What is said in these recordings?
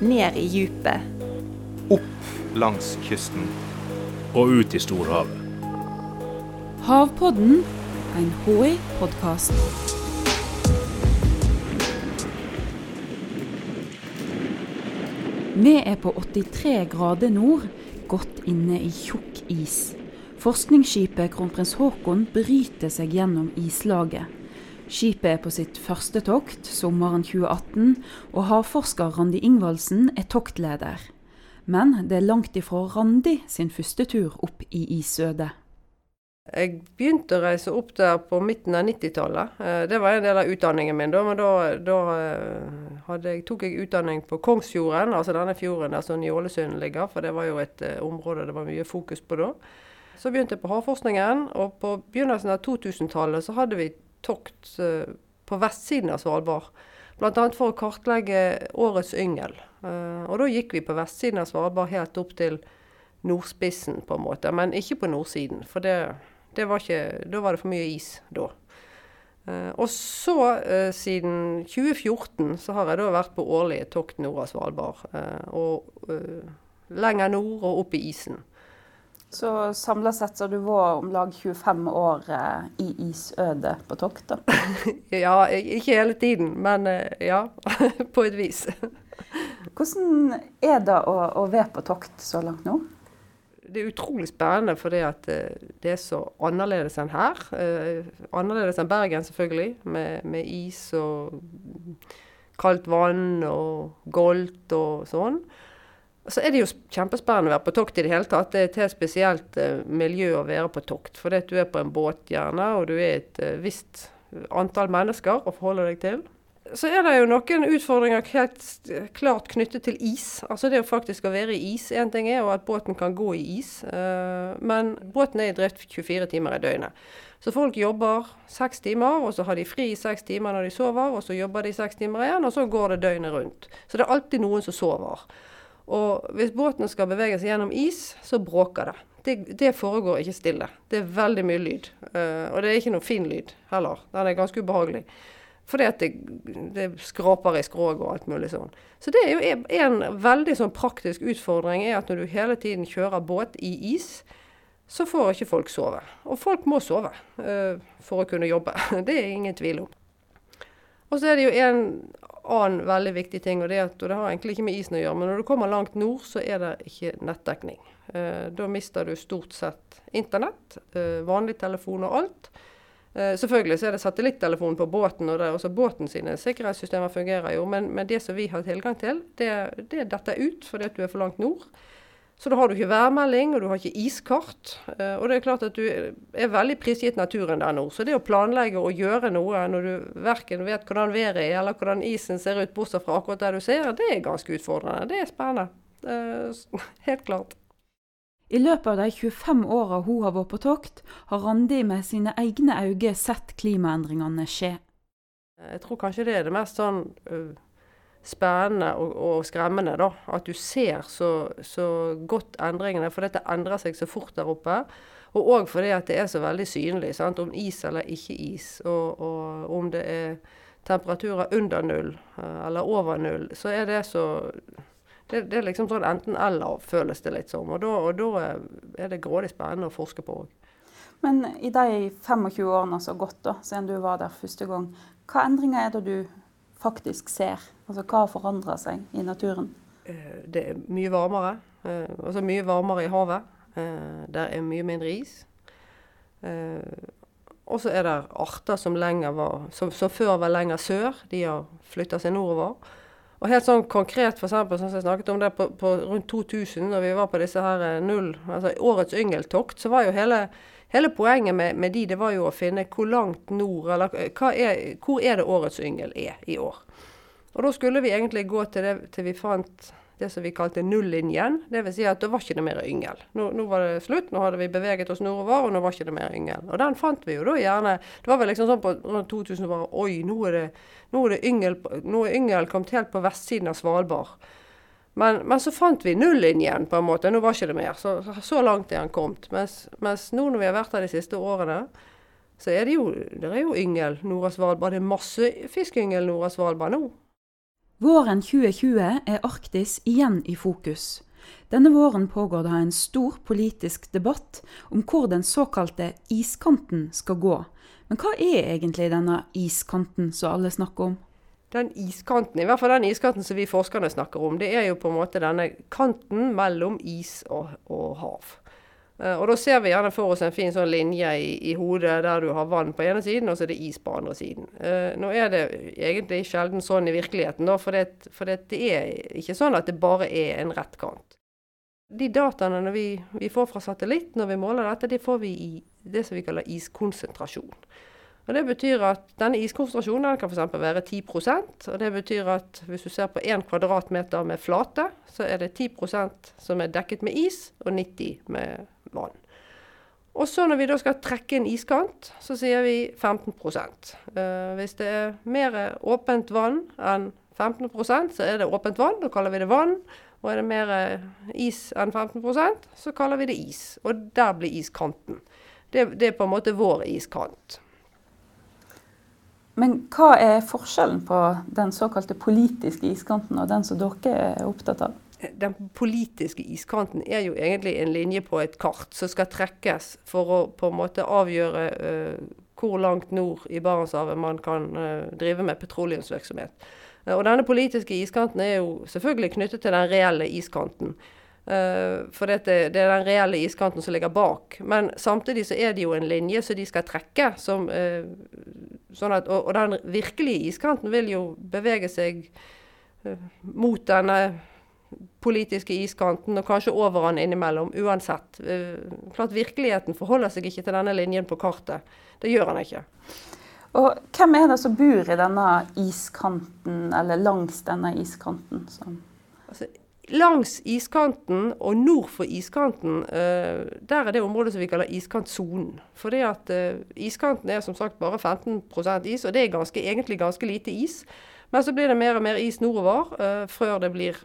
ned i djupet. Opp langs kysten. Og ut i storhavet. Havpodden, en HI-podkast. Vi er på 83 grader nord, godt inne i tjukk is. Forskningsskipet Kronprins Haakon bryter seg gjennom islaget. Skipet er på sitt første tokt sommeren 2018, og havforsker Randi Ingvaldsen er toktleder. Men det er langt ifra Randi sin første tur opp i isødet. Jeg begynte å reise opp der på midten av 90-tallet. Eh, det var en del av utdanningen min. Men da, da eh, jeg, tok jeg utdanning på Kongsfjorden, altså denne fjorden der som Ålesund ligger. For det var jo et uh, område det var mye fokus på da. Så begynte jeg på havforskningen, og på begynnelsen av 2000-tallet så hadde vi tokt uh, på vestsiden av Svalbard. Bl.a. for å kartlegge årets yngel. Uh, og da gikk vi på vestsiden av Svalbard helt opp til nordspissen, på en måte. Men ikke på nordsiden, for det var ikke, da var det for mye is da. Uh, og så, siden 2014, så har jeg da vært på årlige tokt nord av Svalbard. Og lenger nord og opp i isen. Så samla sett så har du vært om lag 25 år i isødet på tokt, da? ja, ikke hele tiden, men ja. på et vis. Hvordan er det å, å være på tokt så langt nå? det er utrolig spennende fordi at eh, det er så annerledes enn her. Eh, annerledes enn Bergen, selvfølgelig, med, med, is og kaldt vann og goldt og sånn. Så er det jo kjempespennende å være på tokt i det hele tatt. Det er et helt spesielt eh, miljø å være på tokt. Fordi du er på en båt gjerne, og du er et eh, visst antall mennesker å forholde deg til så er det jo noen utfordringer helt klart knyttet til is. Altså det å faktisk å være i is. Én ting er jo at båten kan gå i is, uh, men båten er i drift 24 timer i døgnet. Så folk jobber seks timer, og så har de fri i seks timer når de sover, og så jobber de seks timer igjen, og så går det døgnet rundt. Så det er alltid noen som sover. Og hvis båten skal bevege seg gjennom is, så bråker det. Det, det foregår ikke stille. Det er veldig mye lyd. Uh, og det er ikke noe fin lyd heller. Den er ganske ubehagelig. Fordi at det, det skraper i skroget og alt mulig sånn. Så det er jo en, veldig sånn praktisk utfordring er at når du hele tiden kjører båt i is, så får ikke folk sove. Og folk må sove uh, for å kunne jobbe. Det er ingen tvil om. Og så er det jo en annen veldig viktig ting, og det, at, og det har egentlig ikke med isen å gjøre, men når du kommer langt nord, så er det ikke nettdekning. Eh, da mister du stort sett internett, eh, vanlig telefon og alt. Eh, selvfølgelig så er det satellittelefon på båten, og det, også båten sine sikkerhetssystemer fungerer jo. Men, men, det som vi har tilgang til, det, det detter ut fordi at du er for langt nord. Så da har du ikke værmelding, og du har ikke iskart. Uh, og det er klart at du er veldig prisgitt naturen der nord. Så det å planlegge og gjøre noe når du verken vet hvordan været er, eller hvordan isen ser ut, bortsett fra akkurat der du ser, det er ganske utfordrende. Det er spennende. Uh, helt klart. I løpet av de 25 åra hun har vært på tokt, har Randi med sine egne øyne sett klimaendringene skje. Jeg tror kanskje det er det mest sånn spennende og, og, skremmende, da. At du ser så, så godt endringene. For dette endrer seg så fort der oppe. Og òg fordi at det er så veldig synlig. Sant? Om is eller ikke is. Og, og om det er temperaturer under null uh, eller over null, så er det så det, det, er liksom sånn enten-eller, føles det litt som. Og da, og da er det grådig spennende å forske på òg. Men i de 25 årene som har gått da, siden du var der første gang, hva endringer er det du faktisk ser? Altså Hva forandrer seg i naturen? Eh, det er mye varmere. Eh, altså mye varmere i havet. Eh, der er mye mindre is. Og så er det arter som, var, som, som før var lenger sør. De har flytta seg nordover. Og helt sånn konkret, for eksempel, sånn som jeg snakket om det på, på rundt 2000, når vi var på disse her eh, null, altså årets yngeltokt, så var jo hele, hele poenget med, med, de, det var jo å finne hvor langt nord, eller er, hvor er det årets yngel er i år. Og da skulle vi egentlig gå til det til vi fant det som vi kalte nullinjen. Dvs. Si at det var ikke noe mer yngel. Nå, nå, var det slutt, nå hadde vi beveget oss nordover, og nå var ikke det mer yngel. Og den fant vi jo da gjerne Det var vel liksom sånn på rundt 2000 bare Oi, nå er det, nå er det yngel, nå er yngel kommet helt på vestsiden av Svalbard. Men, men, så fant vi nullinjen, på en måte. Nå var ikke det mer. Så, så langt er han kommet. Mens, mens, nå når vi har vært her de siste årene, så er det jo, det er jo yngel nord av Svalbard. Det er masse fiskeyngel nord av Svalbard nå. Våren 2020 er Arktis igjen i fokus. Denne våren pågår det en stor politisk debatt om hvor den såkalte iskanten skal gå. Men hva er egentlig denne iskanten som alle snakker om? Den iskanten, i hvert fall den iskanten som vi forskerne snakker om, det er jo på en måte denne kanten mellom is og, og hav. Uh, og da ser vi gjerne for oss en fin sånn linje i, i, hodet der du har vann på ene siden, og så er det is på andre siden. Uh, nå er det egentlig sjelden sånn i virkeligheten, da, for, det, for det, det, er ikke sånn at det bare er en rett kant. De dataene vi, vi, får fra satellitt når vi måler dette, de får vi i det som vi kaller iskonsentrasjon. Og Det betyr at denne iskonsentrasjonen kan f.eks. være 10% og Det betyr at hvis du ser på 1 kvadratmeter med flate, så er det 10% som er dekket med is, og 90 med vann. Og så når vi da skal trekke en iskant, så sier vi 15 uh, Hvis det er mer åpent vann enn 15% så er det åpent vann. Da kaller vi det vann. Og er det mer eh, is enn 15% så kaller vi det is. Og der blir iskanten. Det, det, er på en måte vår iskant. Men hva er forskjellen på den såkalte politiske iskanten og den som dere er opptatt av? Den politiske iskanten er jo egentlig en linje på et kart som skal trekkes for å på en måte avgjøre uh, hvor langt nord i Barentshavet man kan uh, drive med petroleumsvirksomhet. Og denne politiske iskanten er jo selvfølgelig knyttet til den reelle iskanten. Uh, for det, det, er den reelle iskanten som ligger bak. Men samtidig så er det jo en linje som de skal trekke. Som, uh, sånn at, og, og, den virkelige iskanten vil jo bevege seg uh, mot denne politiske iskanten, og kanskje over den innimellom, uansett. klart Virkeligheten forholder seg ikke til denne linjen på kartet. Det gjør han ikke. Og hvem er det som bor i denne iskanten, eller langs denne iskanten? Altså, langs iskanten og nord for iskanten, eh, der er det området som vi kaller iskantsonen. For uh, iskanten er som sagt bare 15% is, og det er ganske, egentlig ganske lite is. Men så blir det mer og mer is nordover eh, før det blir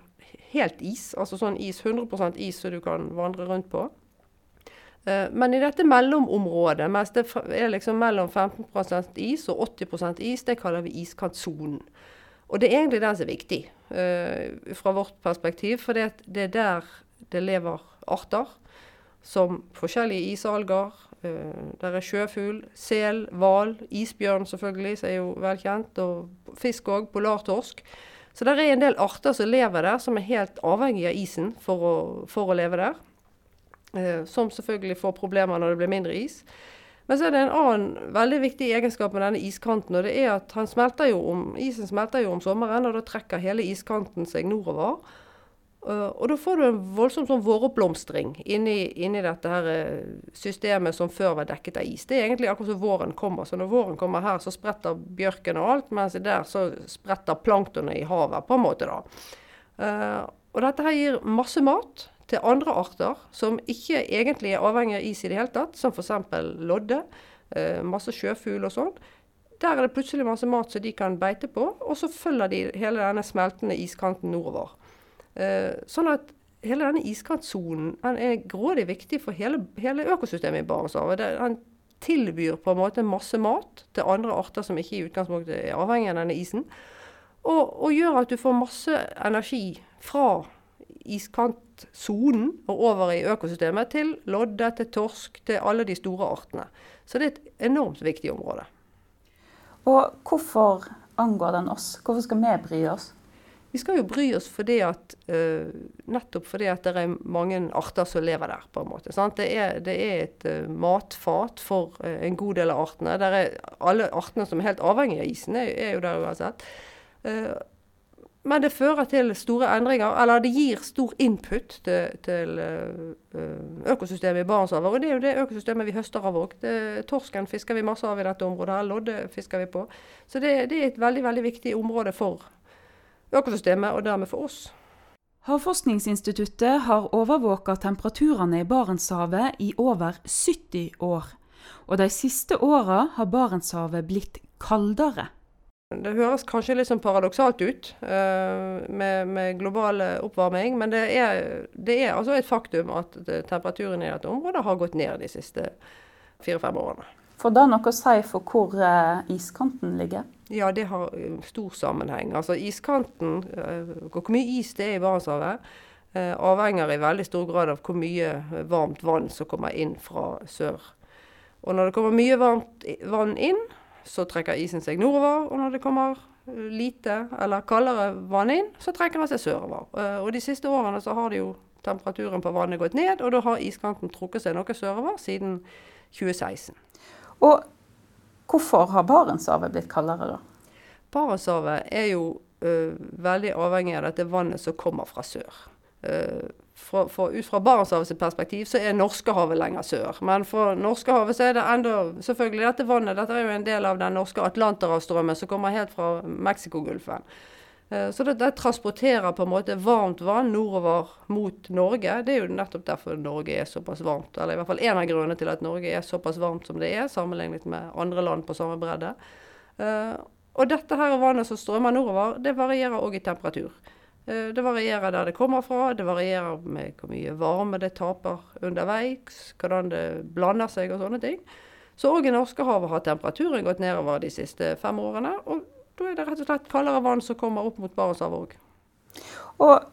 helt is. Altså sånn is, 100% is som du kan vandre rundt på. Eh, men i dette mellomområdet, mens det er liksom mellom 15% is og 80% is, det kaller vi iskantsonen. Og det er egentlig den som er viktig uh, fra vårt perspektiv, for det, det, er der det lever arter som forskjellige isalger. Uh, der er sjøfugl, sel, hval, isbjørn selvfølgelig, som er jo velkjent, og fisk òg, polartorsk. Så det er en del arter som lever der, som er helt avhengig av isen for å, for å leve der. Uh, som selvfølgelig får problemer når det blir mindre is. Men så er det en annen veldig viktig egenskap med denne iskanten. og det er at smelter om, Isen smelter jo om sommeren, og da trekker hele iskanten seg nordover. Uh, og da får du en voldsom sånn våroppblomstring inni, inni dette her eh, systemet som før var dekket av is. Det er egentlig akkurat som våren kommer. Så når våren kommer her, så spretter bjørken og alt, mens der så spretter planktonet i havet, på en måte, da. Uh, og dette her gir masse mat til andre arter som ikke egentlig er avhengig av is i det hele tatt, som f.eks. lodde, eh, masse sjøfugl og sånn. Der er det plutselig masse mat som de kan beite på, og så følger de hele denne smeltende iskanten nordover. Eh, sånn at hele denne iskantsonen er grådig viktig for hele, hele økosystemet i Barentshavet. Den tilbyr på en måte masse mat til andre arter som ikke i utgangspunktet er avhengig av denne isen. Og, og gjør at du får masse energi fra iskantsonen og over i økosystemet til lodde, til torsk, til alle de store artene. Så det er et enormt viktig område. Og hvorfor angår den oss? Hvorfor skal vi bry oss? Vi skal jo bry oss fordi at, uh, nettopp fordi at det er mange arter som lever der. på en måte. Det er, det, er, et uh, matfat for uh, en god del av artene. Alle artene som er helt avhengig av isen, er, er jo der uansett. Men det fører til store endringer, eller det gir stor input til, til uh, økosystemet i Barentshavet. Og det er jo det økosystemet vi høster av òg. Torsken fisker vi masse av i dette området. her, Lodde fisker vi på. Så det, det, er et veldig veldig viktig område for økosystemet, og dermed for oss. Havforskningsinstituttet har overvåka temperaturene i Barentshavet i over 70 år. Og de siste åra har Barentshavet blitt kaldere. Det høres kanskje litt sånn paradoksalt ut uh, med, med, global oppvarming, men det er, det er, altså et faktum at temperaturen i dette området har gått ned de siste fire-fem årene. Får det noe å si for hvor uh, iskanten ligger? Ja, det har eh, stor sammenheng. Altså iskanten, uh, hvor mye is det er i Barentshavet, eh, avhenger i veldig stor grad av hvor mye varmt vann som kommer inn fra sør. Og når det kommer mye varmt vann inn, så trekker isen seg nordover. Og når det kommer lite eller kaldere vann inn, så trekker den seg sørover. Og de siste årene så har det jo temperaturen på vannet gått ned, og da har iskanten trukket seg noe sørover siden 2016. Og hvorfor har Barentshavet blitt kaldere, da? Barentshavet er jo uh, veldig avhengig av dette vannet som kommer fra sør. Uh, fra, fra, ut fra Barentshavets perspektiv så er Norskehavet lenger sør. Men for Norskehavet så er det enda selvfølgelig dette vannet. Dette er jo en del av den norske Atlanterhavsstrømmen som kommer helt fra Mexicogolfen. Eh, så det, det, transporterer på en måte varmt vann nordover mot Norge. Det er jo nettopp derfor Norge er såpass varmt. Eller i hvert fall en av grunnene til at Norge er såpass varmt som det er, sammenlignet med andre land på samme bredde. Uh, og dette her vannet som strømmer nordover, det varierer òg i temperatur. Uh, det varierer der det kommer fra, det varierer med hvor mye varme det taper underveis, hvordan det blander seg og sånne ting. Så òg i Norskehavet har temperaturen gått nedover de siste fem årene. og da er det rett og slett kaldere vann som kommer opp mot Barentshavet òg. Og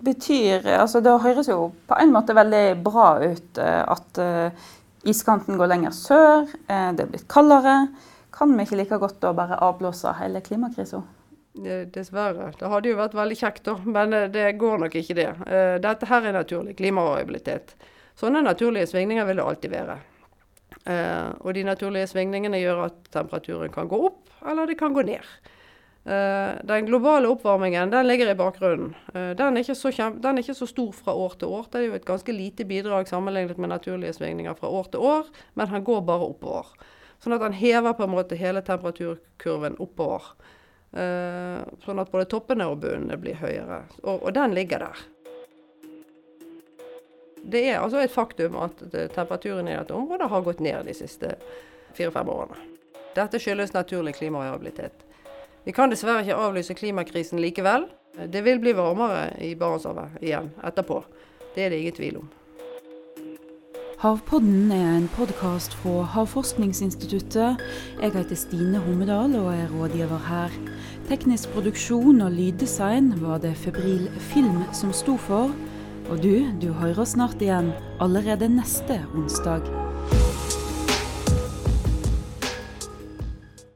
betyr altså Det høres jo på en måte veldig bra ut eh, at uh, iskanten går lenger sør, det er blitt kaldere. Kan vi ikke like godt da bare avblåse hele klimakrisa? Dessverre. Det hadde jo vært veldig kjekt, da, men det går nok ikke det. Dette her er naturlig klimavariabilitet. Sånne naturlige svingninger vil det alltid være. Og de naturlige svingningene gjør at temperaturen kan gå opp, eller det kan gå ned. Den globale oppvarmingen den ligger i bakgrunnen. Den, er så, den, er ikke så, stor fra år til år. Det er jo et ganske lite bidrag sammenlignet med naturlige svingninger fra år til år, men den går bare oppover. Sånn at den hever på en måte hele temperaturkurven oppover. Sånn at både toppene og bunnene blir høyere. Og, og den ligger der. Det er altså et faktum at temperaturen i dette området har gått ned de siste fire-fem årene. Dette skyldes naturlig klimavariabilitet. Vi kan dessverre ikke avlyse klimakrisen likevel. Det vil bli varmere i Barentshavet igjen etterpå. Det er det ingen tvil om. Havpodden er en podkast fra Havforskningsinstituttet. Jeg heter Stine Hommedal og er rådgiver her. Teknisk produksjon og lyddesign var det Febril Film som sto for. Og du, du hører snart igjen allerede neste onsdag.